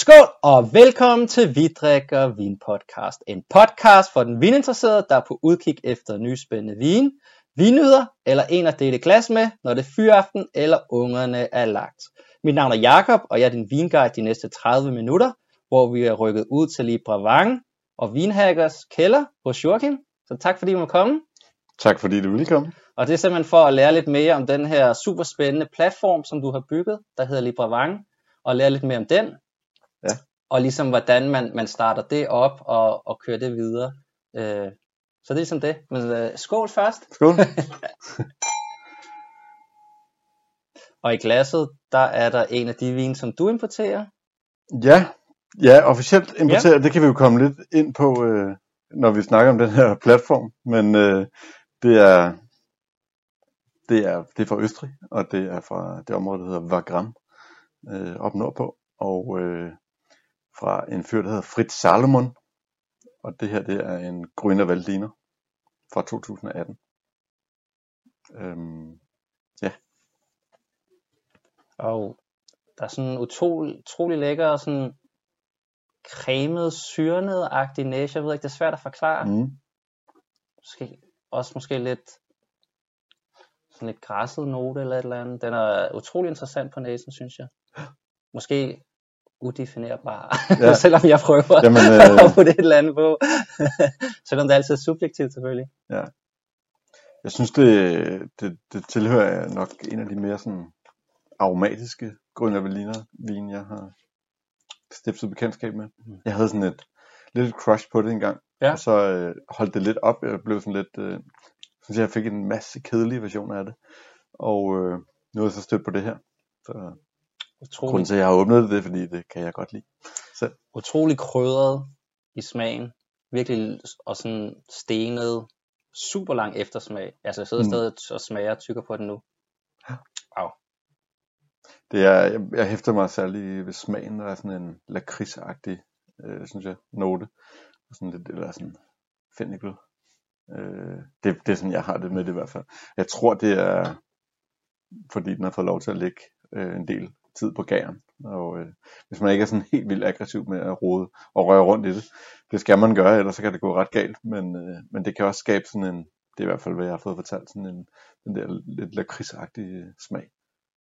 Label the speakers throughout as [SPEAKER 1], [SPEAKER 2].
[SPEAKER 1] Skål og velkommen til Vi drikker vin podcast. En podcast for den vininteresserede, der er på udkig efter nye spændende vin, vinnyder eller en at dele glas med, når det er fyraften eller ungerne er lagt. Mit navn er Jakob og jeg er din vinguide de næste 30 minutter, hvor vi er rykket ud til Libra og Vinhackers kælder hos Joachim. Så tak fordi du må komme.
[SPEAKER 2] Tak fordi du ville komme.
[SPEAKER 1] Og det er simpelthen for at lære lidt mere om den her super spændende platform, som du har bygget, der hedder Libra og lære lidt mere om den,
[SPEAKER 2] Ja.
[SPEAKER 1] og ligesom hvordan man, man starter det op og, og kører det videre. Øh, så det er ligesom det. Men øh, skål først.
[SPEAKER 2] Skål.
[SPEAKER 1] Og i glasset, der er der en af de vine, som du importerer.
[SPEAKER 2] ja, ja, officielt importeret, ja. det kan vi jo komme lidt ind på, øh, når vi snakker om den her platform. Men øh, det er det er, det er fra Østrig, og det er fra det område, der hedder Wagram, øh, op nordpå. Og øh, fra en fyr, der hedder Fritz Salomon. Og det her, det er en Grüner Veltliner fra 2018. Øhm,
[SPEAKER 1] Og der er sådan utrolig, utrolig lækker sådan cremet, syrnet-agtig næse. Jeg ved ikke, det er svært at forklare. Mm, Måske, også måske lidt sådan lidt græsset note eller et eller andet. Den er utrolig interessant på næsen, synes jeg. Måske udefinerbar, ja.
[SPEAKER 2] Ja.
[SPEAKER 1] selvom jeg prøver
[SPEAKER 2] Jamen,
[SPEAKER 1] øh... at få det et eller andet på. selvom det altid er subjektivt selvfølgelig.
[SPEAKER 2] Jeg synes, det, det, det tilhører nok en af de mere sådan aromatiske Grønne Veltliner vin, jeg har stiftet bekendtskab med.
[SPEAKER 1] Mm.
[SPEAKER 2] Jeg havde sådan et lidt crush på det engang,
[SPEAKER 1] Ja.
[SPEAKER 2] og så øh, holdt det lidt op. Jeg blev sådan lidt, øh, synes jeg, jeg fik en masse kedelige versioner af det. Og øh, nu er jeg så stødt på det her. Så grunden
[SPEAKER 1] Utrolig,
[SPEAKER 2] til, at jeg har åbnet det, fordi det kan jeg godt lide.
[SPEAKER 1] utrolig krydret i smagen. Virkelig og sådan stenet, super lang eftersmag. Altså jeg sidder mm. Stadig og smager og tykker på den nu.
[SPEAKER 2] Det er, jeg, jeg hæfter mig særligt ved smagen, der er sådan en lakridsagtig, øh, synes jeg, note. Og sådan lidt, eller sådan fennikel. Øh, det, det er sådan, jeg har det med det i hvert fald. Jeg tror, det er, fordi den har fået lov til at ligge øh, en del tid på gæren. Og øh, hvis man ikke er sådan helt vildt aggressiv med at rode og røre rundt i det, det skal man gøre, ellers så kan det gå ret galt. Men, øh, men det kan også skabe sådan en, det er i hvert fald, hvad jeg har fået fortalt, sådan en, den der lidt lakridsagtige smag.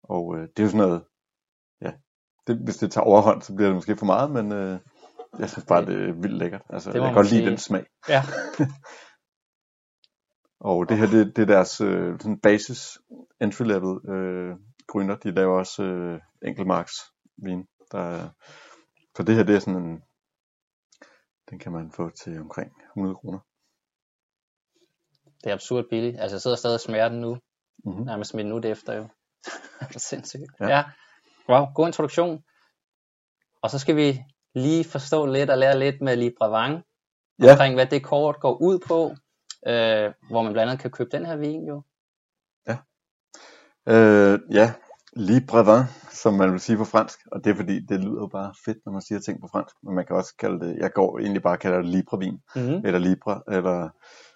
[SPEAKER 2] Og øh, det er jo sådan noget, ja, det, hvis det tager overhånd, så bliver det måske for meget, men øh, jeg synes bare, det er vildt lækkert. Altså,
[SPEAKER 1] Det
[SPEAKER 2] jeg kan godt lide
[SPEAKER 1] sige.
[SPEAKER 2] den smag.
[SPEAKER 1] Ja.
[SPEAKER 2] Og det her, det, det er deres øh, sådan basis entry level øh, gryner. De laver også øh, enkeltmarks vin. Der er, så det her, det er sådan en, den kan man få til omkring 100 kroner.
[SPEAKER 1] Det er absurd billigt. Altså jeg sidder stadig og smager den nu.
[SPEAKER 2] Mm-hmm.
[SPEAKER 1] Nærmest minut efter jo. det er sindssygt. Ja.
[SPEAKER 2] Ja.
[SPEAKER 1] ja. Wow, god introduktion. Og så skal vi lige forstå lidt og lære lidt med Libravang.
[SPEAKER 2] Ja.
[SPEAKER 1] Omkring hvad det kort går ud på. Øh, hvor man blandt andet kan købe den her vin jo.
[SPEAKER 2] Øh, ja, libre vin, som man vil sige på fransk. Og det er fordi, det lyder jo bare fedt, når man siger ting på fransk. Men man kan også kalde det, jeg går egentlig bare kalder det libre vin.
[SPEAKER 1] Mm-hmm.
[SPEAKER 2] eller Libra, eller,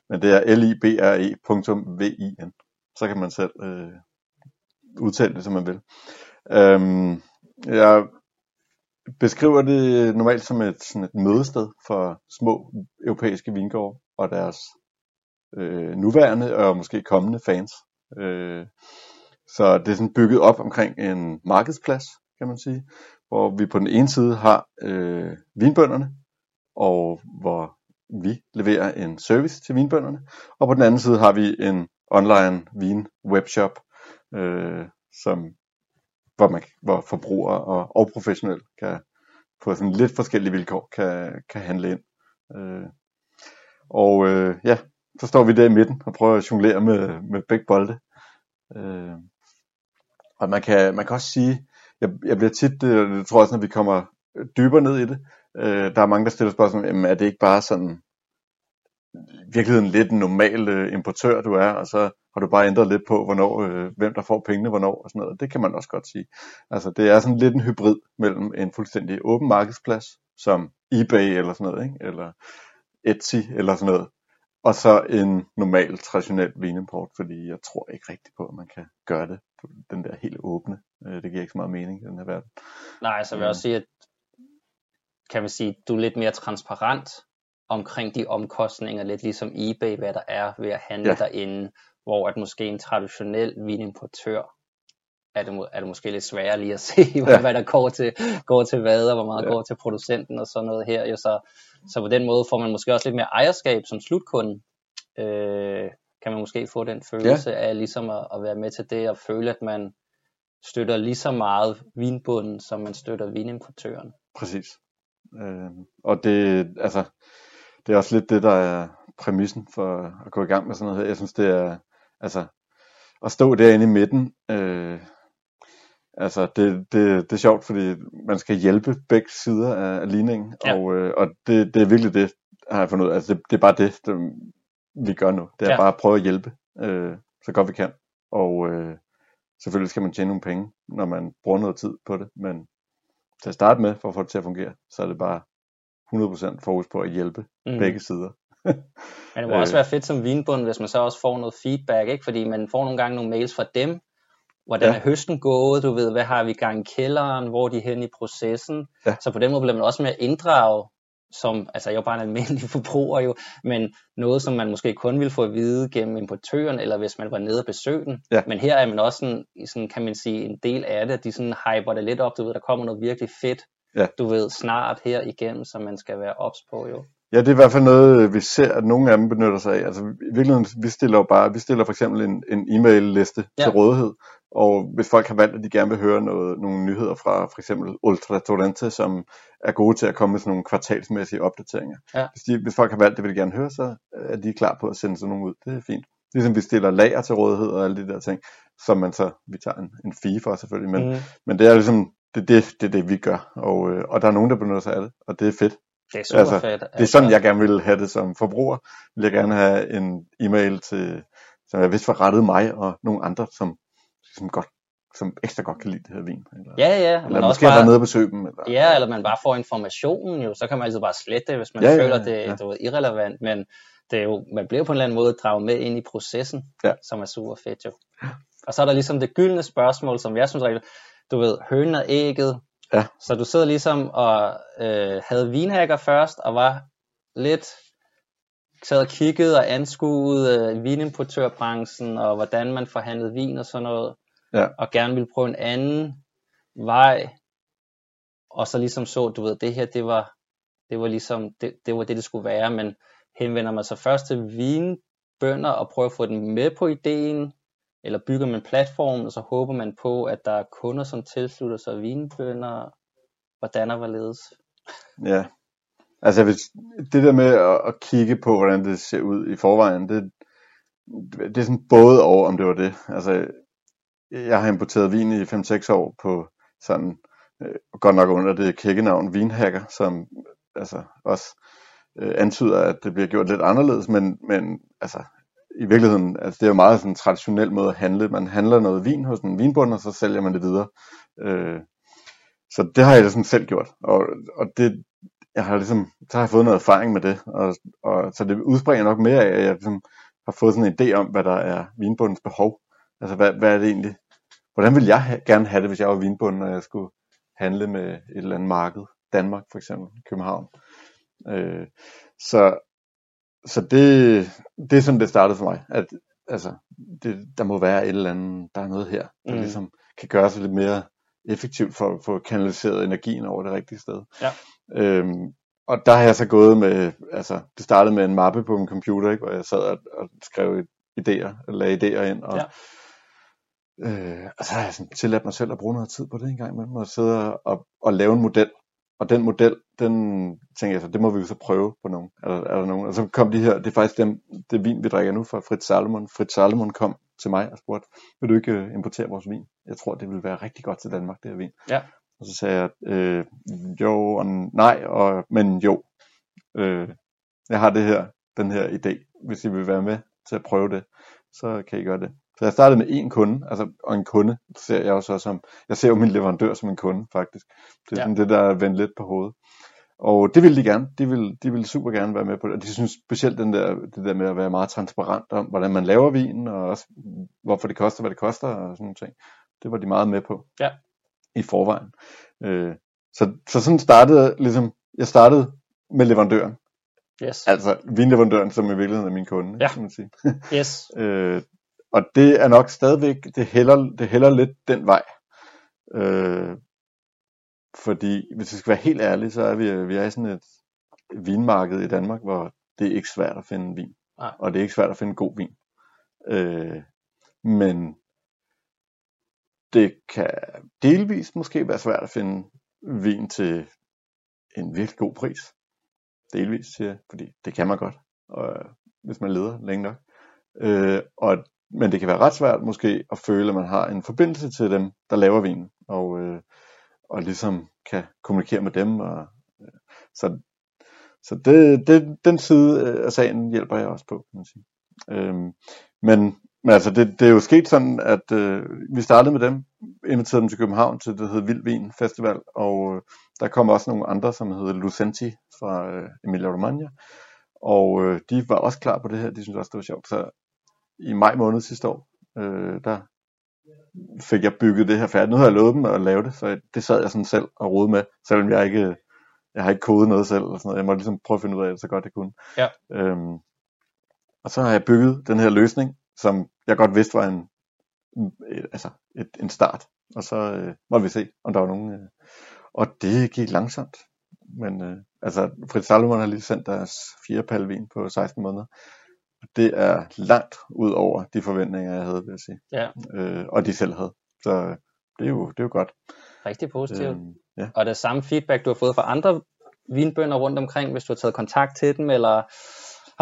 [SPEAKER 2] men det er L-I-B-R-E.V-I-N. Så kan man selv øh, udtale det, som man vil. Øhm, jeg beskriver det normalt som et, sådan et mødested for små europæiske vingårde og deres øh, nuværende og måske kommende fans. Øh, så det er sådan bygget op omkring en markedsplads, kan man sige, hvor vi på den ene side har øh, vinbønderne, og hvor vi leverer en service til vinbønderne, og på den anden side har vi en online vin webshop, øh, som, hvor, man, hvor forbrugere og, og professionelle kan på sådan lidt forskellige vilkår kan, kan handle ind. Øh, og øh, ja, så står vi der i midten og prøver at jonglere med, med begge bolde. Øh, og man kan, man kan også sige, jeg, jeg bliver tit, øh, det tror jeg også, når vi kommer dybere ned i det, øh, der er mange, der stiller spørgsmål, jamen, er det ikke bare sådan, virkeligheden lidt en normal øh, importør, du er, og så har du bare ændret lidt på, hvornår, øh, hvem der får pengene, hvornår og sådan noget. Det kan man også godt sige. Altså, det er sådan lidt en hybrid mellem en fuldstændig åben markedsplads, som eBay eller sådan noget, ikke? eller Etsy eller sådan noget, og så en normal, traditionel vinimport, fordi jeg tror ikke rigtigt på, at man kan gøre det den der helt åbne. Øh, Det giver ikke så meget mening i den her verden.
[SPEAKER 1] Nej, så vil jeg
[SPEAKER 2] Mm.
[SPEAKER 1] også sige, at kan man sige, du er lidt mere transparent omkring de omkostninger, lidt ligesom eBay, hvad der er ved at handle ja. derinde, hvor at måske en traditionel vinimportør er det, er det måske lidt sværere lige at se, ja. hvad der går til, går til hvad, og hvor meget ja. går til producenten og sådan noget her. Jo, så, så på den måde får man måske også lidt mere ejerskab som slutkunde. Øh, kan man måske få den følelse ja. af ligesom at, at være med til det, og føle, at man støtter lige så meget vinbunden, som man støtter vinimportøren.
[SPEAKER 2] Præcis. Øh, og det, altså, det er også lidt det, der er præmissen for at gå i gang med sådan noget her. Jeg synes, det er, altså, at stå derinde i midten, øh, Altså, det, det, det er sjovt, fordi man skal hjælpe begge sider af, ligningen, ja. og, øh, og det, det er virkelig det, har jeg fundet ud af. Altså, det, det er bare det, det, vi gør nu. Det er ja. bare at prøve at hjælpe, øh, så godt vi kan. Og øh, selvfølgelig skal man tjene nogle penge, når man bruger noget tid på det, men til at starte med, for at få det til at fungere, så er det bare 100% fokus på at hjælpe mm. begge sider.
[SPEAKER 1] Men det må også være fedt som vinbund, hvis man så også får noget feedback, ikke? fordi man får nogle gange nogle mails fra dem, hvordan ja. er høsten gået, du ved, hvad har vi gang i kælderen, hvor er de hen i processen. Ja. Så på den måde bliver man også mere inddraget, som, altså jeg er jo bare en almindelig forbruger jo, men noget, som man måske kun ville få at vide gennem importøren, eller hvis man var nede og besøge den. Ja. Men her er man også sådan, sådan, kan man sige, en del af det, at de sådan hyper det lidt op, du ved, der kommer noget virkelig fedt, ja. du ved, snart her igennem, som man skal være ops på jo.
[SPEAKER 2] Ja, det er i hvert fald noget, vi ser, at nogle af dem benytter sig af. Altså i virkeligheden, vi stiller jo bare, vi stiller for eksempel en, en e-mail liste ja. til rådighed, og hvis folk har valgt, at de gerne vil høre noget, nogle nyheder fra for eksempel Ultra Torrente, som er gode til at komme med sådan nogle kvartalsmæssige opdateringer. Ja. Hvis, de, hvis folk har valgt, det vil de gerne høre, så er de klar på at sende sådan nogle ud. Det er fint. Ligesom vi stiller lager til rådighed og alle de der ting, som man så, vi tager en, en fee for selvfølgelig, men, mm. men det er ligesom, det, det, det er det, vi gør, og, øh, og der er nogen, der benytter sig af det, og det er fedt.
[SPEAKER 1] Det er super altså, fedt.
[SPEAKER 2] Det er sådan, jeg gerne vil have det som forbruger. Vil jeg gerne have en e-mail til, som jeg vidste var rettet mig og nogle andre, som, som godt som ekstra godt kan lide det her vin. Eller,
[SPEAKER 1] ja, ja.
[SPEAKER 2] Eller måske har været nede og besøge dem. Eller,
[SPEAKER 1] ja, eller man bare får informationen jo, så kan man altid bare slette det, hvis man ja, føler, ja, det, ja. det er irrelevant, men det er jo, man bliver på en eller anden måde draget med ind i processen, ja. som er super fedt jo. Og så er der ligesom det gyldne spørgsmål, som jeg synes, du ved, hønen og ægget, Ja. Så du sidder ligesom og øh, havde vinhacker først, og var lidt sad og kiggede og anskuede øh, vinimportørbranchen, og hvordan man forhandlede vin og sådan noget, ja. og gerne ville prøve en anden vej, og så ligesom så, du ved, det her, det var, det var ligesom, det, det var det, det skulle være, men henvender man sig først til vinbønder og prøver at få dem med på ideen, eller bygger man platformen, og så håber man på, at der er kunder, som tilslutter sig vinbønder, hvordan og hvorledes.
[SPEAKER 2] Ja, altså hvis, det der med at, at kigge på, hvordan det ser ud i forvejen, det, det er sådan både over, om det var det. Altså, jeg har importeret vin i 5-6 år på sådan, øh, godt nok under det kækkenavn Vinhacker, som altså også øh, antyder, at det bliver gjort lidt anderledes, men, men altså, i virkeligheden, altså det er jo meget sådan en traditionel måde at handle. Man handler noget vin hos en vinbund, og så sælger man det videre. Øh, så det har jeg da sådan selv gjort, og, og det, jeg har ligesom, så har jeg fået noget erfaring med det, og, og så det udspringer nok mere af, at jeg ligesom har fået sådan en idé om, hvad der er vinbundens behov. Altså hvad, hvad er det egentlig, hvordan ville jeg ha- gerne have det, hvis jeg var vinbunden, og jeg skulle handle med et eller andet marked, Danmark for eksempel, København. Øh, så så det, det er sådan, det startede for mig, at altså, det, der må være et eller andet, der er noget her, der mm. ligesom kan gøre sig lidt mere effektivt for at få kanaliseret energien over det rigtige sted. Ja. Øhm, og der har jeg så gået med, altså det startede med en mappe på min computer, ikke, hvor jeg sad og, og skrev idéer, lagde idéer ind, og, ja. øh, og så har jeg sådan tilladt mig selv at bruge noget tid på det en gang imellem, og sidde og, og lave en model, og den model, den tænker jeg så, det må vi jo så prøve på nogen. Er der, er der nogen? Og så kom de her, det er faktisk dem, det vin, vi drikker nu fra Fritz Salomon. Fritz Salomon kom til mig og spurgte, vil du ikke uh, importere vores vin? Jeg tror, det vil være rigtig godt til Danmark, det her vin. Ja. Og så sagde jeg, øh, jo og nej, og, men jo. Øh, jeg har det her, den her idé. Hvis I vil være med til at prøve det, så kan I gøre det. Så jeg startede med en kunde, altså, og en kunde ser jeg også som, jeg ser jo min leverandør som en kunde faktisk. Det er ja. sådan det, der er vendt lidt på hovedet. Og det ville de gerne, de ville, de ville super gerne være med på det, og de synes specielt den der, det der med at være meget transparent om, hvordan man laver vinen, og også hvorfor det koster, hvad det koster, og sådan nogle ting. Det var de meget med på ja. i forvejen. Øh, så, så sådan startede ligesom jeg startede med leverandøren.
[SPEAKER 1] Yes.
[SPEAKER 2] Altså vinleverandøren, som i virkeligheden er min kunde,
[SPEAKER 1] Ja.
[SPEAKER 2] kan man sige.
[SPEAKER 1] Yes.
[SPEAKER 2] Øh, og det er nok stadigvæk, det hælder, det hælder lidt den vej. Øh, fordi hvis vi skal være helt ærlige, så er vi, vi er i sådan et vinmarked i Danmark, hvor det er ikke svært at finde vin.
[SPEAKER 1] Nej.
[SPEAKER 2] Og det er ikke svært at finde god vin. Øh, men det kan delvis måske være svært at finde vin til en virkelig god pris. Delvis, siger jeg, fordi det kan man godt, og, hvis man leder længe nok. Øh, og, men det kan være ret svært måske at føle, at man har en forbindelse til dem, der laver vinen, og, øh, og ligesom kan kommunikere med dem. Og, øh, så så det, det, den side øh, af sagen hjælper jeg også på, kan man sige. Øhm, men, men altså, det, det er jo sket sådan, at øh, vi startede med dem, inviterede dem til København til det, der hedder Vild Vin Festival, og øh, der kom også nogle andre, som hedder Lucenti fra øh, Emilia Romagna, og øh, de var også klar på det her, de synes også, det var sjovt. Så i maj måned sidste år, øh, der fik jeg bygget det her færdigt. Nu har jeg lovet dem at lave det, så det sad jeg sådan selv og rode med, selvom jeg ikke, jeg har ikke kodet noget selv. Eller sådan noget. Jeg må ligesom prøve at finde ud af det så godt jeg kunne.
[SPEAKER 1] Ja.
[SPEAKER 2] Øhm, og så har jeg bygget den her løsning, som jeg godt vidste var en, et, altså et, en start. Og så øh, måtte vi se, om der var nogen. Øh, og det gik langsomt. Men øh, altså, Fritz Salomon har lige sendt deres fjerde palle vin på 16 måneder. Det er langt ud over de forventninger, jeg havde, vil jeg sige.
[SPEAKER 1] Ja,
[SPEAKER 2] Øh, og de selv havde. Så det er jo, det er jo godt.
[SPEAKER 1] rigtig positivt.
[SPEAKER 2] Øhm, ja.
[SPEAKER 1] Og det samme feedback, du har fået fra andre vinbønder rundt omkring, hvis du har taget kontakt til dem, eller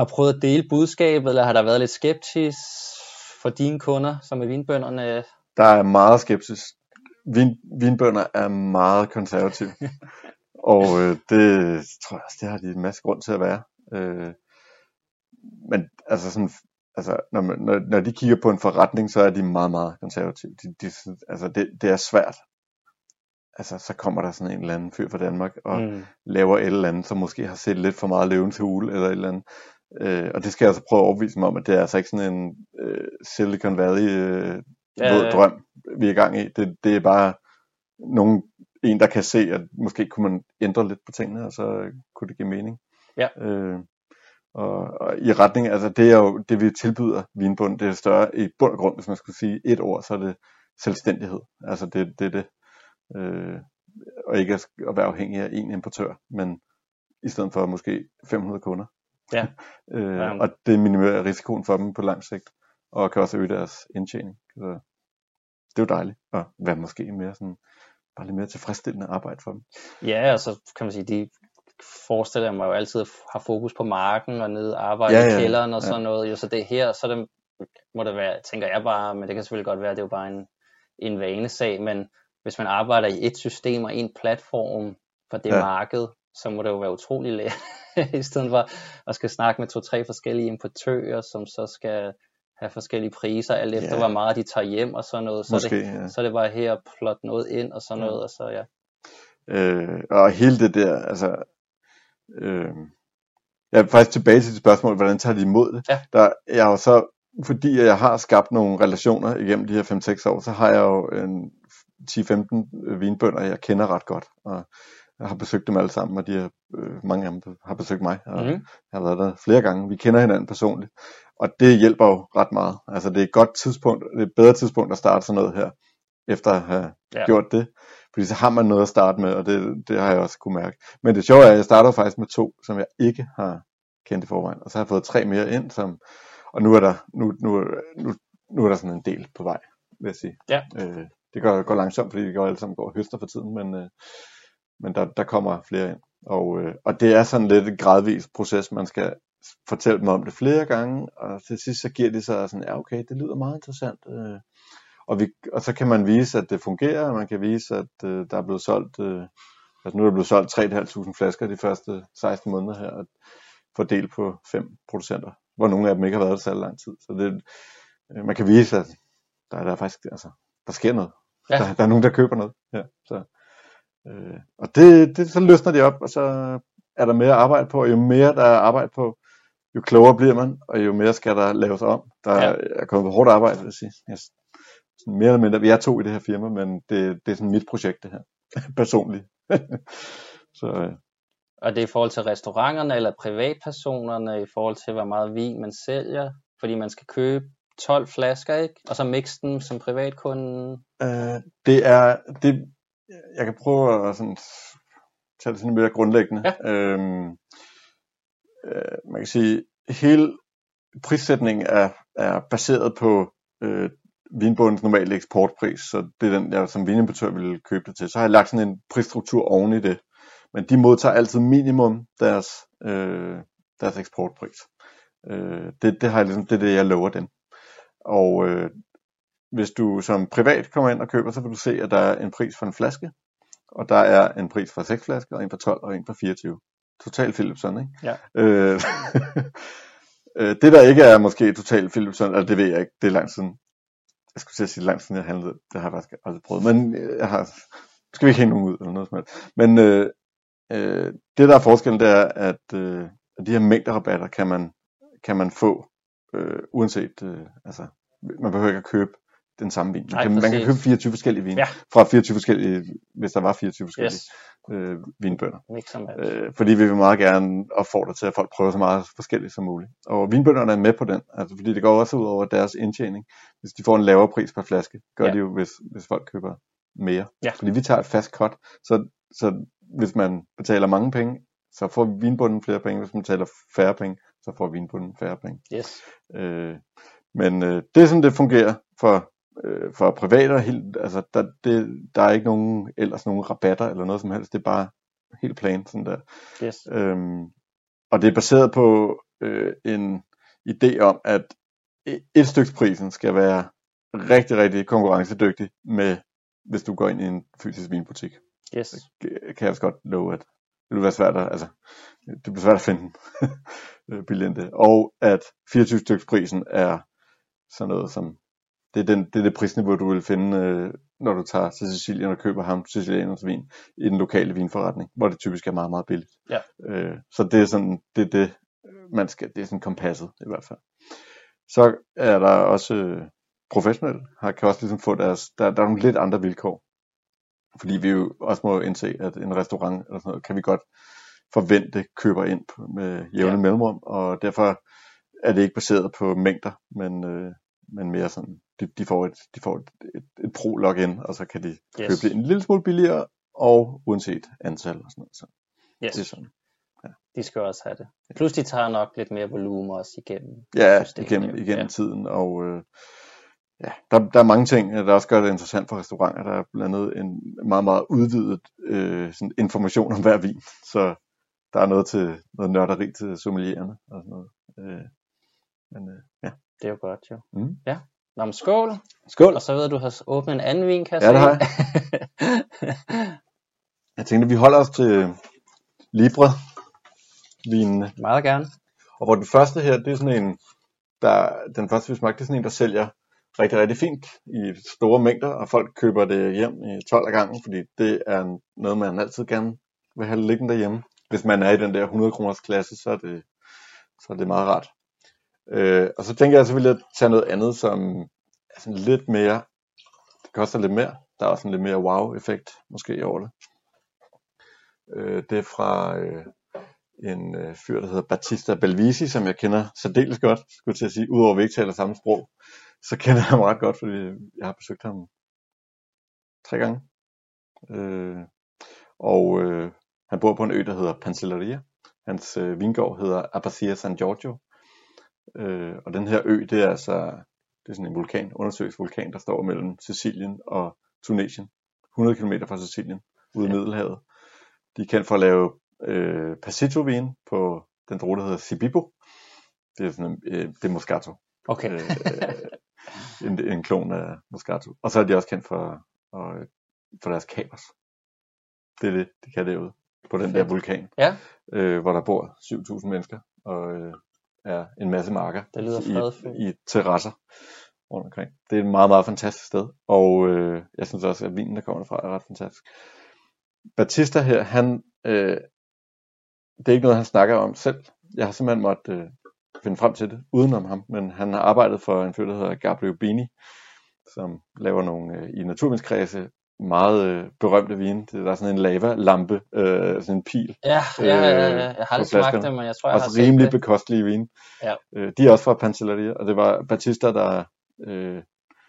[SPEAKER 1] har prøvet at dele budskabet, eller har der været lidt skepsis for dine kunder, som er vinbønderne?
[SPEAKER 2] Der er meget skepsis. Vin, vinbønder er meget konservative. og øh, det tror jeg også, det har de en masse grund til at være. Øh, men altså sådan, altså, når, man, når, når de kigger på en forretning, så er de meget, meget konservative. De, de, altså det, det er svært. Altså, så kommer der sådan en eller anden fyr fra Danmark og
[SPEAKER 1] Mm.
[SPEAKER 2] laver et eller andet, som måske har set lidt for meget løvens hule eller et eller andet. Øh, og det skal jeg altså prøve at overbevise mig om, at det er altså ikke sådan en øh, Silicon Valley øh,
[SPEAKER 1] Ja,
[SPEAKER 2] våd
[SPEAKER 1] ja.
[SPEAKER 2] drøm, vi er i gang i. Det, det er bare nogen, en, der kan se, at måske kunne man ændre lidt på tingene, og så kunne det give mening.
[SPEAKER 1] Ja.
[SPEAKER 2] Øh, og, og i retning, altså det er jo det, vi tilbyder vinbund, det er større i bund og grund, hvis man skulle sige et ord, så er det selvstændighed. Altså det, det er det. Øh, og ikke at, at være afhængig af en importør, men i stedet for måske 500 kunder.
[SPEAKER 1] Ja.
[SPEAKER 2] øh,
[SPEAKER 1] Ja.
[SPEAKER 2] og det minimerer risikoen for dem på lang sigt, og kan også øge deres indtjening. Så det er jo dejligt at være måske mere sådan, bare lidt mere tilfredsstillende arbejde for dem.
[SPEAKER 1] Ja, og så kan man sige, de forestiller jeg mig jo altid har fokus på marken og nede arbejde
[SPEAKER 2] Ja,
[SPEAKER 1] ja, i kælderen og
[SPEAKER 2] ja.
[SPEAKER 1] sådan noget. Jo, så det er her, så det, må det være, tænker jeg bare, men det kan selvfølgelig godt være, det er jo bare en, en vanesag, men hvis man arbejder i et system og en platform for det
[SPEAKER 2] Ja.
[SPEAKER 1] marked, så må det jo være utrolig let, i stedet for at skal snakke med to-tre forskellige importører, som så skal have forskellige priser, alt efter
[SPEAKER 2] Ja.
[SPEAKER 1] hvor meget de tager hjem og sådan noget. Så,
[SPEAKER 2] Måske,
[SPEAKER 1] det,
[SPEAKER 2] ja.
[SPEAKER 1] så det bare her at plotte noget ind og sådan
[SPEAKER 2] Ja.
[SPEAKER 1] noget, og så ja.
[SPEAKER 2] Øh, og hele det der, altså, øh, jeg er faktisk tilbage til det spørgsmål, hvordan tager de imod det?
[SPEAKER 1] Ja.
[SPEAKER 2] Der, jeg har så, fordi jeg har skabt nogle relationer igennem de her 5-6 år, så har jeg jo en 10-15 vinbønder, jeg kender ret godt, og jeg har besøgt dem alle sammen, og de har, øh, mange af dem har besøgt mig, og
[SPEAKER 1] Mhm.
[SPEAKER 2] jeg har været der flere gange. Vi kender hinanden personligt, og det hjælper jo ret meget. Altså det er et godt tidspunkt, det er et bedre tidspunkt at starte sådan noget her, efter at have
[SPEAKER 1] ja.
[SPEAKER 2] gjort det. Fordi så har man noget at starte med, og det, det har jeg også kunne mærke. Men det sjove er, at jeg starter faktisk med to, som jeg ikke har kendt i forvejen. Og så har jeg fået tre mere ind, som, og nu er der, nu, nu, nu, nu er der sådan en del på vej, vil jeg sige.
[SPEAKER 1] Ja.
[SPEAKER 2] Øh, det går, går langsomt, fordi vi går alle sammen går høster for tiden, men, øh, men der, der kommer flere ind. Og, øh, og det er sådan lidt et gradvis proces, man skal fortælle dem om det flere gange, og til sidst så giver de sig sådan, ja okay, det lyder meget interessant. Øh, og, vi, og så kan man vise, at det fungerer, og man kan vise, at øh, der er blevet solgt, øh, altså nu er der blevet solgt 3.500 flasker de første 16 måneder her, og fordelt på fem producenter, hvor nogle af dem ikke har været der så lang tid. Så det, øh, man kan vise, at der er der faktisk, altså, der sker noget.
[SPEAKER 1] Ja.
[SPEAKER 2] Der, der er nogen, der køber noget. Ja, så, øh, og det, det, så løsner de op, og så er der mere arbejde på, og jo mere der er arbejde på, jo klogere bliver man, og jo mere skal der laves om. Der Ja. er kommet hårdt arbejde, vil jeg sige. Jeg, sådan mere eller mindre, vi er to i det her firma, men det, det er sådan mit projekt, det her. Personligt. så, øh,
[SPEAKER 1] Og det er i forhold til restauranterne eller privatpersonerne, i forhold til hvor meget vin man sælger, fordi man skal købe 12 flasker, ikke? Og så mixe dem som privatkunde.
[SPEAKER 2] Øh, det er, det, jeg kan prøve at sådan, tage det sådan mere grundlæggende.
[SPEAKER 1] Ja.
[SPEAKER 2] Øhm, øh, man kan sige, hele prissætningen er, er baseret på øh, vinbundens normale eksportpris, så det er den, jeg som vinimportør ville købe det til. Så har jeg lagt sådan en prisstruktur oven i det. Men de modtager altid minimum deres, øh, deres eksportpris. Øh, det, det, har jeg ligesom, det er det, jeg lover dem. Og øh, hvis du som privat kommer ind og køber, så vil du se, at der er en pris for en flaske, og der er en pris for 6 flasker, og en for 12 og en for 24. Total Philipson, ikke?
[SPEAKER 1] Ja.
[SPEAKER 2] Øh, øh, det der ikke er måske Total Philipson, eller det ved jeg ikke, det er langt siden. Jeg skulle til at sige langt siden jeg handlede, det har jeg faktisk aldrig prøvet, men øh, jeg har, skal vi ikke hænge nogen ud eller noget som helst. Men øh, øh, det der er forskellen, det er, at, øh, at de her mængderabatter kan man, kan man få, øh, uanset, øh, altså, man behøver ikke at købe den samme vin. Man,
[SPEAKER 1] Nej,
[SPEAKER 2] kan, man kan købe 24 forskellige vine,
[SPEAKER 1] Ja.
[SPEAKER 2] fra 24 forskellige, hvis der var 24 forskellige
[SPEAKER 1] Yes,
[SPEAKER 2] øh, vinbønder. Øh, fordi vi vil meget gerne opfordre til, at folk prøver så meget forskelligt som muligt. Og vinbønderne er med på den, altså, fordi det går også ud over deres indtjening. Hvis de får en lavere pris per flaske, gør
[SPEAKER 1] Ja.
[SPEAKER 2] de jo, hvis, hvis folk køber mere.
[SPEAKER 1] Ja.
[SPEAKER 2] Fordi vi tager et fast cut, så, så hvis man betaler mange penge, så får vinbunden flere penge. Hvis man betaler færre penge, så får vinbunden færre penge.
[SPEAKER 1] Yes.
[SPEAKER 2] Øh, men øh, det er sådan, det fungerer for, øh, for private. Helt, altså, der, det, der er ikke nogen, ellers nogen rabatter eller noget som helst. Det er bare helt plain sådan der.
[SPEAKER 1] Yes.
[SPEAKER 2] Øhm, og det er baseret på øh, en idé om, at e- et styks prisen skal være rigtig, rigtig konkurrencedygtig med, hvis du går ind i en fysisk vinbutik.
[SPEAKER 1] Yes.
[SPEAKER 2] Det kan jeg også godt love, at det vil være svært at, altså, det bliver svært at finde øh, billigere. Og at 24 styks prisen er sådan noget som, det er, den, det er det prisniveau, du vil finde, øh, når du tager til Sicilien og køber ham sicilianers vin i den lokale vinforretning, hvor det typisk er meget, meget billigt.
[SPEAKER 1] Ja.
[SPEAKER 2] Øh, så det er sådan, det er det, man skal, det er sådan kompasset i hvert fald. Så er der også øh, professionelle, har, kan også ligesom få deres, der, der er nogle lidt andre vilkår. Fordi vi jo også må indse, at en restaurant eller sådan noget, kan vi godt forvente køber ind på, med jævne
[SPEAKER 1] Ja.
[SPEAKER 2] mellemrum, og derfor er det ikke baseret på mængder, men, øh, men mere sådan, de, de får, et, de får et, et, et pro-login, og så kan de
[SPEAKER 1] Yes.
[SPEAKER 2] købe det en lille smule billigere, og uanset antal og sådan noget. Så
[SPEAKER 1] Yes.
[SPEAKER 2] det er sådan.
[SPEAKER 1] De skal også have det. Plus de tager nok lidt mere volumen også igennem.
[SPEAKER 2] Ja,
[SPEAKER 1] systemet,
[SPEAKER 2] igennem, igennem
[SPEAKER 1] Ja.
[SPEAKER 2] ja. tiden, og øh, ja, der, der er mange ting, der også gør det interessant for restauranter. Der er blandt andet en meget, meget udvidet øh, sådan information om hver vin, så der er noget til noget nørderi til sommelierne og sådan noget. Øh, men øh, ja.
[SPEAKER 1] Det er jo godt, jo.
[SPEAKER 2] Mm.
[SPEAKER 1] Ja. Nå, men skål.
[SPEAKER 2] Skål!
[SPEAKER 1] Og så ved jeg, du har åbnet en anden vin, kan jeg
[SPEAKER 2] Ja, det har jeg. Jeg tænkte, vi holder os til Libre vinene.
[SPEAKER 1] Meget gerne.
[SPEAKER 2] Og hvor den første her, det er sådan en, der, den første vi smagte, det er sådan en, der sælger rigtig, rigtig fint i store mængder, og folk køber det hjem i 12 af gangen, fordi det er noget, man altid gerne vil have liggende derhjemme. Hvis man er i den der 100 kroners klasse, så er det, så er det meget rart. Øh, og så tænker jeg, så vil jeg tage noget andet, som er sådan lidt mere, det koster lidt mere, der er også en lidt mere wow-effekt måske i det. Øh, det er fra øh, en øh, fyr, der hedder Battista Belvisi, som jeg kender særdeles godt, skulle til at sige, udover at vi ikke taler samme sprog, så kender jeg ham ret godt, fordi jeg har besøgt ham tre gange. Øh, og øh, han bor på en ø, der hedder Pancelleria. Hans øh, vingård hedder Abacia San Giorgio. Øh, og den her ø, det er altså det er sådan en vulkan, undersøgt vulkan, der står mellem Sicilien og Tunesien. 100 km fra Sicilien, ude i
[SPEAKER 1] Ja.
[SPEAKER 2] Middelhavet. De er kendt for at lave øh, passito-vin på den drue, der hedder Sibibo. Det er sådan øh, det er Moscato.
[SPEAKER 1] Okay.
[SPEAKER 2] Øh, en, en klon af Moscato. Og så er de også kendt for, og, for deres kapers. Det er det, de kan derude. På den der
[SPEAKER 1] Fedt.
[SPEAKER 2] vulkan,
[SPEAKER 1] Ja,
[SPEAKER 2] øh, hvor der bor 7.000 mennesker, og øh, er en masse marker
[SPEAKER 1] det lyder fredfyldt.
[SPEAKER 2] i, i terrasser rundt omkring. Det er et meget, meget fantastisk sted, og øh, jeg synes også, at vinen, der kommer derfra, er ret fantastisk. Batista her, han, øh, det er ikke noget, han snakker om selv. Jeg har simpelthen måttet øh, finde frem til det, udenom ham, men han har arbejdet for en fyr, der hedder Gabriel Bini, som laver nogle, øh, i naturvindskredse, meget øh, berømte vin. Det, der er sådan en lava-lampe, øh, sådan en pil.
[SPEAKER 1] Ja, ja, ja, ja,
[SPEAKER 2] Øh,
[SPEAKER 1] jeg har aldrig smagt det, men jeg tror, jeg har
[SPEAKER 2] Også rimelig
[SPEAKER 1] det.
[SPEAKER 2] bekostelige vine.
[SPEAKER 1] Ja.
[SPEAKER 2] Øh, de er også fra Pantelleria, og det var Batista, der, øh,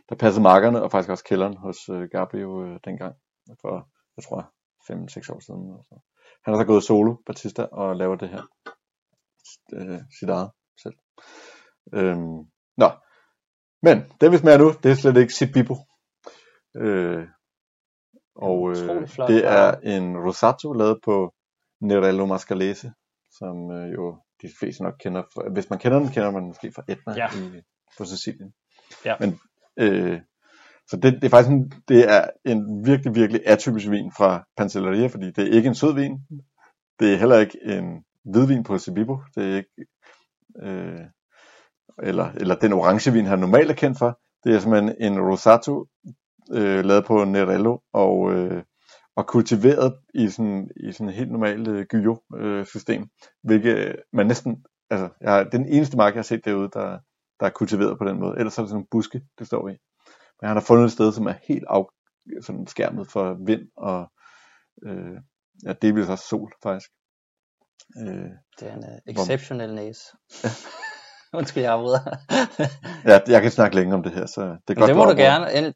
[SPEAKER 2] der passede markerne, og faktisk også kælderen hos øh, Gabio øh, dengang, for, jeg tror, 5-6 år siden. Eller så. Han har så gået solo, Batista, og laver det her øh, sit eget selv. Øhm, nå, men det vi smager nu, det er slet ikke Sibibo. Øh, og øh,
[SPEAKER 1] flot
[SPEAKER 2] det er en Rosato lavet på Nerello Mascalese, som øh, jo de fleste nok kender. fra- Hvis man kender den, kender man måske fra Etna
[SPEAKER 1] Ja.
[SPEAKER 2] i, på Sicilien.
[SPEAKER 1] Ja.
[SPEAKER 2] Men, øh, så det, det er faktisk en, det er en virkelig, virkelig atypisk vin fra Pantelleria, fordi det er ikke en sød vin. Det er heller ikke en hvidvin på Sibibo. Det er ikke, øh, eller, eller den orangevin, han normalt er kendt for. Det er simpelthen en Rosato, øh, lavet på Nerello, og, øh, og kultiveret i sådan, i sådan et helt normalt øh, gyro-system, hvilket man næsten, altså, jeg, har- det den eneste mark, jeg har set derude, der, der er kultiveret på den måde. Ellers er det sådan en buske, det står i. Men han har fundet et sted, som er helt af, sådan skærmet for vind og øh, ja, delvis også sol, faktisk. Øh,
[SPEAKER 1] Det er en uh, exceptionel næse. Undskyld, jeg afbryder.
[SPEAKER 2] ja, jeg kan snakke længe om det her, så det er
[SPEAKER 1] Men
[SPEAKER 2] godt.
[SPEAKER 1] det må du
[SPEAKER 2] afbryder.
[SPEAKER 1] gerne.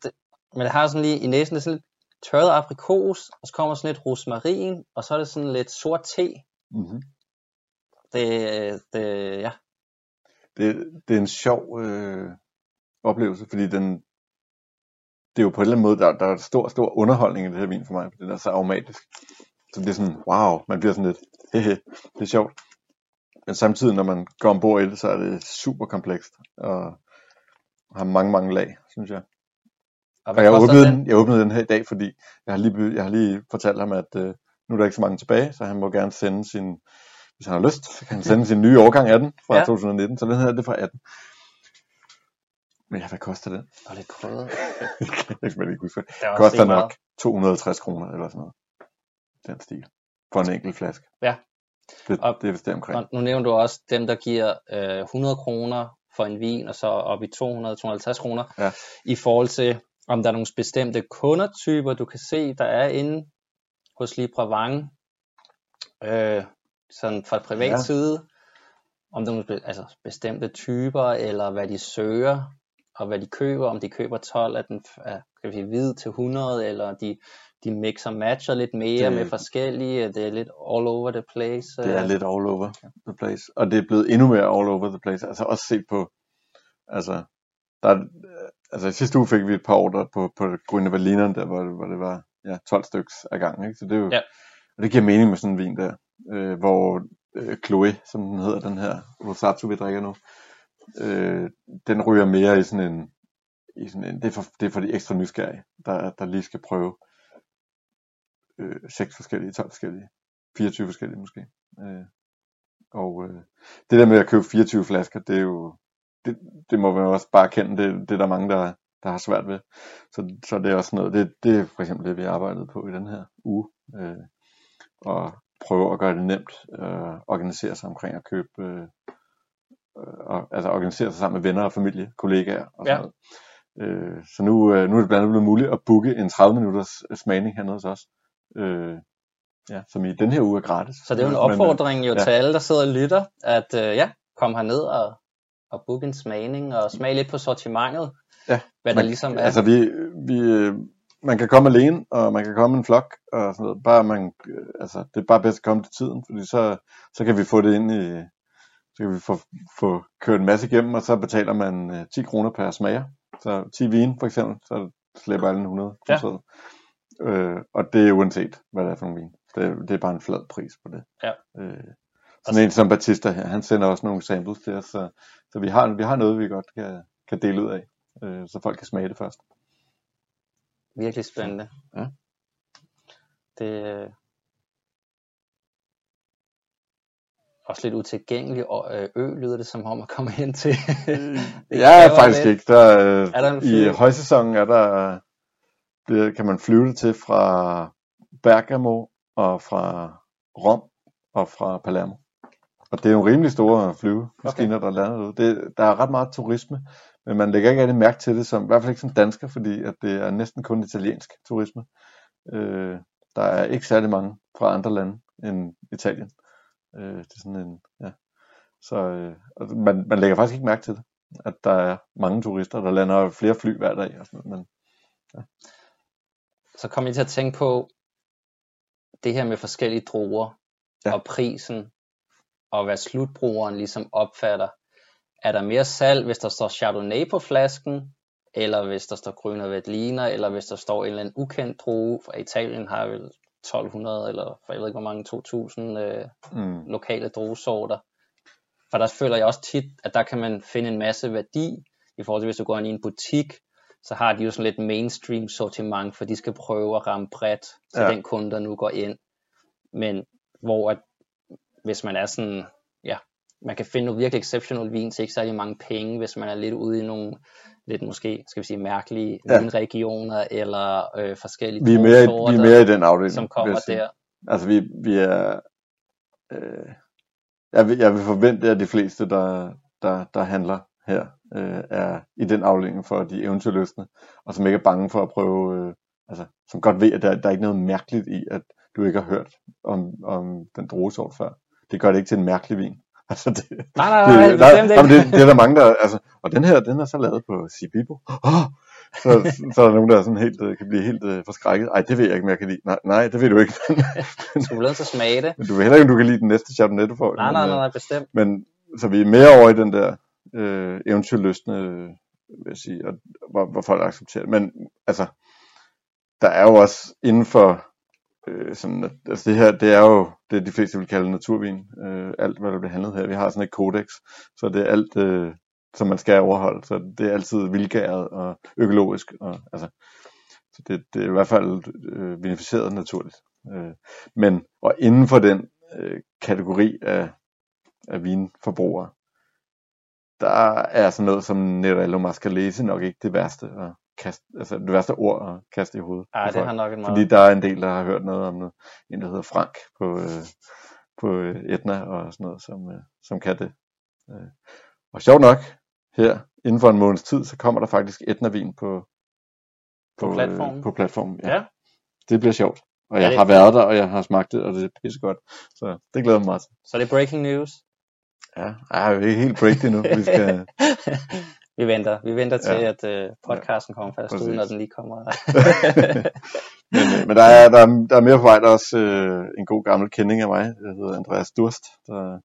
[SPEAKER 1] Men det har sådan lige i næsen, det er sådan lidt tørret aprikos, og så kommer sådan lidt rosmarin, og så er det sådan lidt sort te.
[SPEAKER 2] Mm-hmm.
[SPEAKER 1] Det, det ja.
[SPEAKER 2] det, det er en sjov øh, oplevelse, fordi den, det er jo på en eller anden måde, der, der er stor, stor underholdning i det her vin for mig, fordi den er så aromatisk. Så det er sådan, wow, man bliver sådan lidt, hehe, det er sjovt. Men samtidig, når man går ombord i det, så er det super komplekst, og har mange, mange lag, synes jeg.
[SPEAKER 1] Og
[SPEAKER 2] jeg åbnede,
[SPEAKER 1] den?
[SPEAKER 2] jeg åbnede den her i dag, fordi jeg har lige, jeg har lige fortalt ham, at øh, nu er der ikke så mange tilbage, så han må gerne sende sin, hvis han har lyst, så kan han sende sin nye årgang af den fra
[SPEAKER 1] Ja.
[SPEAKER 2] ja. 2019, så den her det er fra 18. Men ja, hvad koster den?
[SPEAKER 1] Og lidt krydret.
[SPEAKER 2] jeg kan simpelthen ikke huske.
[SPEAKER 1] Det
[SPEAKER 2] Det koster nok 250 kroner eller sådan noget. Den stil. For en enkelt flaske.
[SPEAKER 1] Ja.
[SPEAKER 2] Det,
[SPEAKER 1] Og-
[SPEAKER 2] det er vist det omkring.
[SPEAKER 1] Og nu nævner du også dem, der giver øh, 100 kroner for en vin, og så op i 200-250 kroner,
[SPEAKER 2] Ja.
[SPEAKER 1] i forhold til, om der er nogle bestemte kundertyper, du kan se, der er inde hos Libravang, øh, sådan fra et privat
[SPEAKER 2] Ja.
[SPEAKER 1] side, om der er nogle altså bestemte typer, eller hvad de søger, og hvad de køber, om de køber 12 af den af, kan vi sige, hvid til 100, eller de, de mixer matcher lidt mere
[SPEAKER 2] Det-
[SPEAKER 1] med forskellige, det er lidt all over the place.
[SPEAKER 2] Det er
[SPEAKER 1] øh.
[SPEAKER 2] lidt all over the place. Og det er blevet endnu mere all over the place. Altså også set på, altså, der, er- altså i sidste uge fik vi et par ordre på, på Grønne Berlineren, der hvor, hvor det var ja, 12 stykker ad gangen. Ikke? Så det er jo,
[SPEAKER 1] Ja.
[SPEAKER 2] og det giver mening med sådan en vin der, øh, hvor øh, Chloé, som den hedder, den her Rosato, vi drikker nu, øh, den ryger mere i sådan en, i sådan en det, er for, det er for de ekstra nysgerrige, der, der lige skal prøve øh, 6 forskellige, 12 forskellige, 24 forskellige måske. Øh, og øh, det der med at købe 24 flasker, det er jo, det, det må man også bare kende, det, det er der mange, der, der har svært ved. Så, så det er også noget, det, det er for eksempel det, vi har arbejdet på i den her uge. Øh, og prøve at gøre det nemt øh, organisere sig omkring at købe, øh, øh, og, altså organisere sig sammen med venner og familie, kollegaer og sådan
[SPEAKER 1] Ja.
[SPEAKER 2] noget. Øh, så nu, øh, nu er det blandt andet blevet muligt at booke en 30 minutters smagning hernede hos os. Øh, ja, som i den her uge er gratis.
[SPEAKER 1] Så det er jo en
[SPEAKER 2] øh,
[SPEAKER 1] opfordring jo
[SPEAKER 2] ja.
[SPEAKER 1] til alle, der sidder og lytter, at øh, ja, kom herned og, og book en smagning og smag lidt på sortimentet.
[SPEAKER 2] Ja,
[SPEAKER 1] hvad der
[SPEAKER 2] man-
[SPEAKER 1] ligesom er.
[SPEAKER 2] Altså vi, vi, øh, man kan komme alene, og man kan komme en flok, og sådan noget. Bare man, øh, altså, det er bare bedst at komme til tiden, fordi så, så kan vi få det ind i, så kan vi få, få kørt en masse igennem, og så betaler man øh, 10 kroner per smager. Så 10 vin for eksempel, så slipper alle en 100
[SPEAKER 1] Ja.
[SPEAKER 2] ja. øh, Og det er uanset, hvad det er for en vin. Det, det er bare en flad pris på det.
[SPEAKER 1] Ja.
[SPEAKER 2] Øh, sådan en som Batista her, han sender også nogle samples til os, så, så vi, har, vi har noget, vi godt kan, kan dele ud af, øh, så folk kan smage det først.
[SPEAKER 1] Virkelig spændende.
[SPEAKER 2] Ja.
[SPEAKER 1] Det er også lidt utilgængelig og, øh, ø, lyder det som om at komme hen til. Det
[SPEAKER 2] Ja, faktisk
[SPEAKER 1] lidt.
[SPEAKER 2] ikke. Der, øh,
[SPEAKER 1] Er der
[SPEAKER 2] I højsæsonen er der, det kan man flyve det til fra Bergamo og fra Rom og fra Palermo. Og det er jo rimelig store flyvemaskiner, okay. der lander derude. Det, der er ret meget turisme Men man lægger ikke rigtig mærke til det, som, i hvert fald ikke som dansker, fordi at det er næsten kun italiensk turisme. Øh, der er ikke særlig mange fra andre lande end Italien. Øh, det er sådan en, ja. Så øh, man, man lægger faktisk ikke mærke til det, at der er mange turister, der lander flere fly hver dag. Og sådan noget, men, ja.
[SPEAKER 1] Så kom jeg til at tænke på det her med forskellige druer ja. og prisen, og hvad slutbrugeren ligesom opfatter. Er der mere salg, hvis der står Chardonnay på flasken, eller hvis der står Grüner Veltliner, eller hvis der står en eller anden ukendt drue, for Italien har vel 1200 eller for jeg ved ikke hvor mange 2000 øh, mm. lokale druesorter. For der føler jeg også tit, at der kan man finde en masse værdi, i forhold til hvis du går ind i en butik, så har de jo sådan lidt mainstream sortiment, for de skal prøve at ramme bredt til ja. den kunde, der nu går ind. Men hvor at, hvis man er sådan, ja, man kan finde noget virkelig exceptional vin til ikke særlig mange penge, hvis man er lidt ude i nogle lidt måske, skal vi sige, mærkelige ja. vinregioner eller øh, forskellige
[SPEAKER 2] vi er mere, sorter, vi er mere i den afdeling,
[SPEAKER 1] som kommer der.
[SPEAKER 2] Altså vi, vi er, øh, jeg, vil, jeg vil forvente, at de fleste, der, der, der handler her, øh, er i den afdeling for de eventyrløsne, og som ikke er bange for at prøve, øh, altså som godt ved, at der, der er ikke noget mærkeligt i, at du ikke har hørt om, om den druesort før. Det gør det ikke til en mærkelig vin.
[SPEAKER 1] Altså det, nej, nej, nej, det, nej,
[SPEAKER 2] nej, det, det er der mange, der, altså, og den her, den er så lavet på Sibibo. Oh, så, så er der nogen, der er sådan helt, øh, kan blive helt uh, forskrækket. Ej, det ved jeg ikke, jeg kan lide. Nej, nej det ved du ikke.
[SPEAKER 1] vil så smage det.
[SPEAKER 2] Men du ved heller ikke, om du kan lide den næste Chardonnay, du får.
[SPEAKER 1] Nej, nej, nej, nej, bestemt.
[SPEAKER 2] Men, så vi er mere over i den der øh, eventyrløsende, vil jeg sige, og, hvor, hvor folk accepterer det. Men altså, der er jo også inden for øh, sådan, altså det her, det er jo det, de fleste vil kalde naturvin. Øh, alt, hvad der bliver handlet her. Vi har sådan et kodex, så det er alt, øh, som man skal overholde. Så det er altid vilgæret og økologisk. Og, altså, så det, det er i hvert fald øh, vinificeret naturligt. Øh, men, og inden for den øh, kategori af, af vinforbrugere, der er sådan noget som Nerello Mascalese nok ikke det værste at kaste, altså det værste ord at kaste i hovedet.
[SPEAKER 1] Ja, det har nok en
[SPEAKER 2] meget. Fordi der er en del, der har hørt noget om en der hedder Frank på, øh, på øh, Etna og sådan noget, som, øh, som kan det. Øh. Og sjovt nok, her inden for en måneds tid, så kommer der faktisk Etna-vin på,
[SPEAKER 1] på, på platformen.
[SPEAKER 2] Øh, på platformen ja. ja. Det bliver sjovt. Og jeg det... har været der, og jeg har smagt det, og det er pissegodt. Så det glæder mig meget til.
[SPEAKER 1] Så det er breaking news?
[SPEAKER 2] Ja, jeg er ikke helt break nu. Vi skal...
[SPEAKER 1] vi venter. Vi venter til, ja. at uh, podcasten kommer først ud, når den lige kommer.
[SPEAKER 2] men, øh, men der, er, der, er, der er mere på vej. Der er også uh, en god gammel kending af mig. Der hedder Andreas Durst, der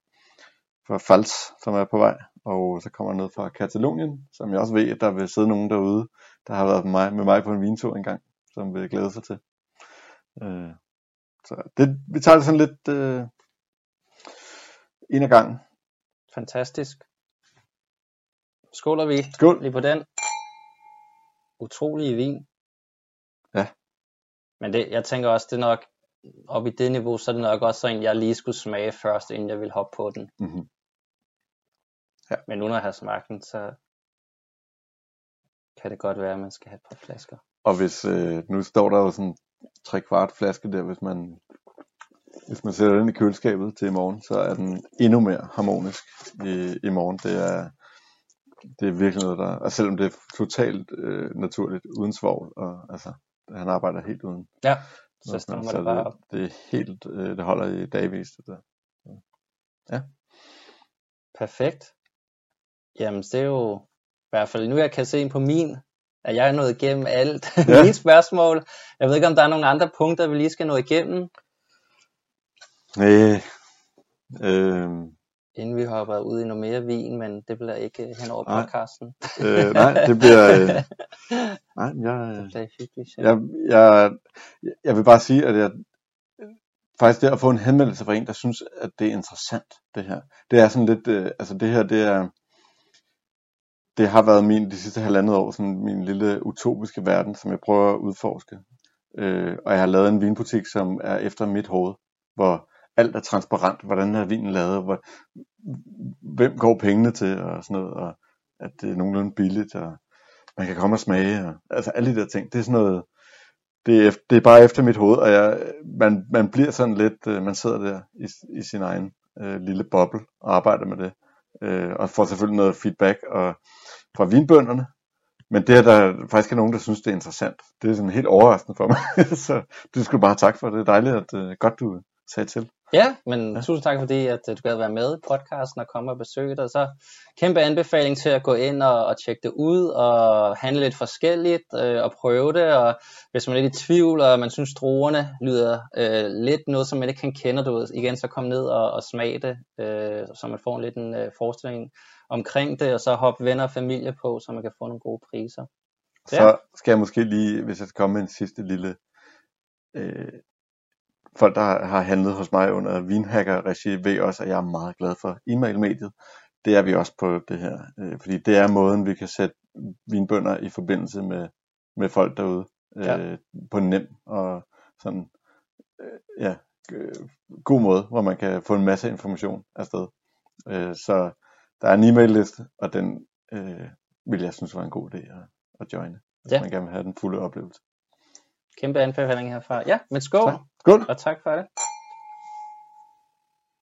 [SPEAKER 2] fra Fals, som er på vej. Og så kommer noget fra Katalonien, som jeg også ved, at der vil sidde nogen derude, der har været med mig, med mig på en vintur engang, som vil glæde sig til. Uh, så det, vi tager det sådan lidt uh, en af gangen.
[SPEAKER 1] Fantastisk. Skåler vi
[SPEAKER 2] Skål.
[SPEAKER 1] lige på den. Utrolige vin.
[SPEAKER 2] Ja.
[SPEAKER 1] Men det, jeg tænker også, det er nok, op i det niveau, så er det nok også sådan, jeg lige skulle smage først, inden jeg vil hoppe på den.
[SPEAKER 2] Mm-hmm.
[SPEAKER 1] Ja. Men nu når jeg har smagt den, så kan det godt være, at man skal have et par flasker.
[SPEAKER 2] Og hvis, øh, nu står der jo sådan tre kvart flaske der, hvis man hvis man sætter den i køleskabet til i morgen, så er den endnu mere harmonisk i, i morgen. Det er, det er virkelig noget, der... Og selvom det er totalt øh, naturligt, uden svovl, og altså, han arbejder helt uden.
[SPEAKER 1] Ja, så stammer det bare op.
[SPEAKER 2] Det, det er helt... Øh, det holder i dagvis. Det der. Ja.
[SPEAKER 1] Perfekt. Jamen, det er jo i hvert fald nu, jeg kan se ind på min, at jeg er nået igennem alt ja. mine spørgsmål. Jeg ved ikke, om der er nogle andre punkter, vi lige skal nå igennem.
[SPEAKER 2] Nej. Øh,
[SPEAKER 1] Inden vi hopper ud i noget mere vin, men det bliver ikke hen over podcasten.
[SPEAKER 2] øh, nej, det bliver... Øh, nej, jeg, det bliver hyggeligt. Jeg, jeg, jeg vil bare sige, at jeg, faktisk det at få en henvendelse fra en, der synes, at det er interessant, det her. Det er sådan lidt, øh, altså det her, det er, det har været min, de sidste halvandet år, sådan min lille utopiske verden, som jeg prøver at udforske. Øh, og jeg har lavet en vinbutik, som er efter mit hoved, hvor alt er transparent, hvordan er vinen lavet, hvor, hvem går pengene til, og sådan noget, og at det er nogenlunde billigt, og man kan komme og smage, og, altså alle de der ting, det er sådan noget, det er, det er bare efter mit hoved, og jeg, man, man bliver sådan lidt, øh, man sidder der i, i sin egen øh, lille boble og arbejder med det, øh, og får selvfølgelig noget feedback, og fra vinbønderne, men det er der faktisk er nogen, der synes, det er interessant. Det er sådan helt overraskende for mig. så du skulle bare tak for. Det er dejligt, at uh, godt du sagde til.
[SPEAKER 1] Ja, men ja. tusind tak fordi, at øh, du gad være med i podcasten og komme og besøge dig. Så kæmpe anbefaling til at gå ind og, og tjekke det ud og handle lidt forskelligt øh, og prøve det. Og hvis man er lidt i tvivl, og man synes, druerne lyder øh, lidt noget, som man ikke kan kende, du ved, igen, så kom ned og, og smag det, øh, så man får en lidt en øh, forestilling omkring det, og så hoppe venner og familie på, så man kan få nogle gode priser.
[SPEAKER 2] Så, så skal jeg måske lige, hvis jeg skal komme med en sidste lille øh, folk, der har handlet hos mig under Vinhacker-regi, ved også, at jeg er meget glad for e-mail-mediet. Det er vi også på det her, øh, fordi det er måden, vi kan sætte vinbønder i forbindelse med, med folk derude øh, ja. på nem og sådan, øh, ja, øh, god måde, hvor man kan få en masse information afsted. Øh, så der er en e-mail-liste, og den øh, vil jeg synes var en god idé at, at joine, hvis ja. man gerne vil have den fulde oplevelse.
[SPEAKER 1] Kæmpe anbefaling herfra. Ja, men skål.
[SPEAKER 2] Tak. Skål.
[SPEAKER 1] Og tak for det.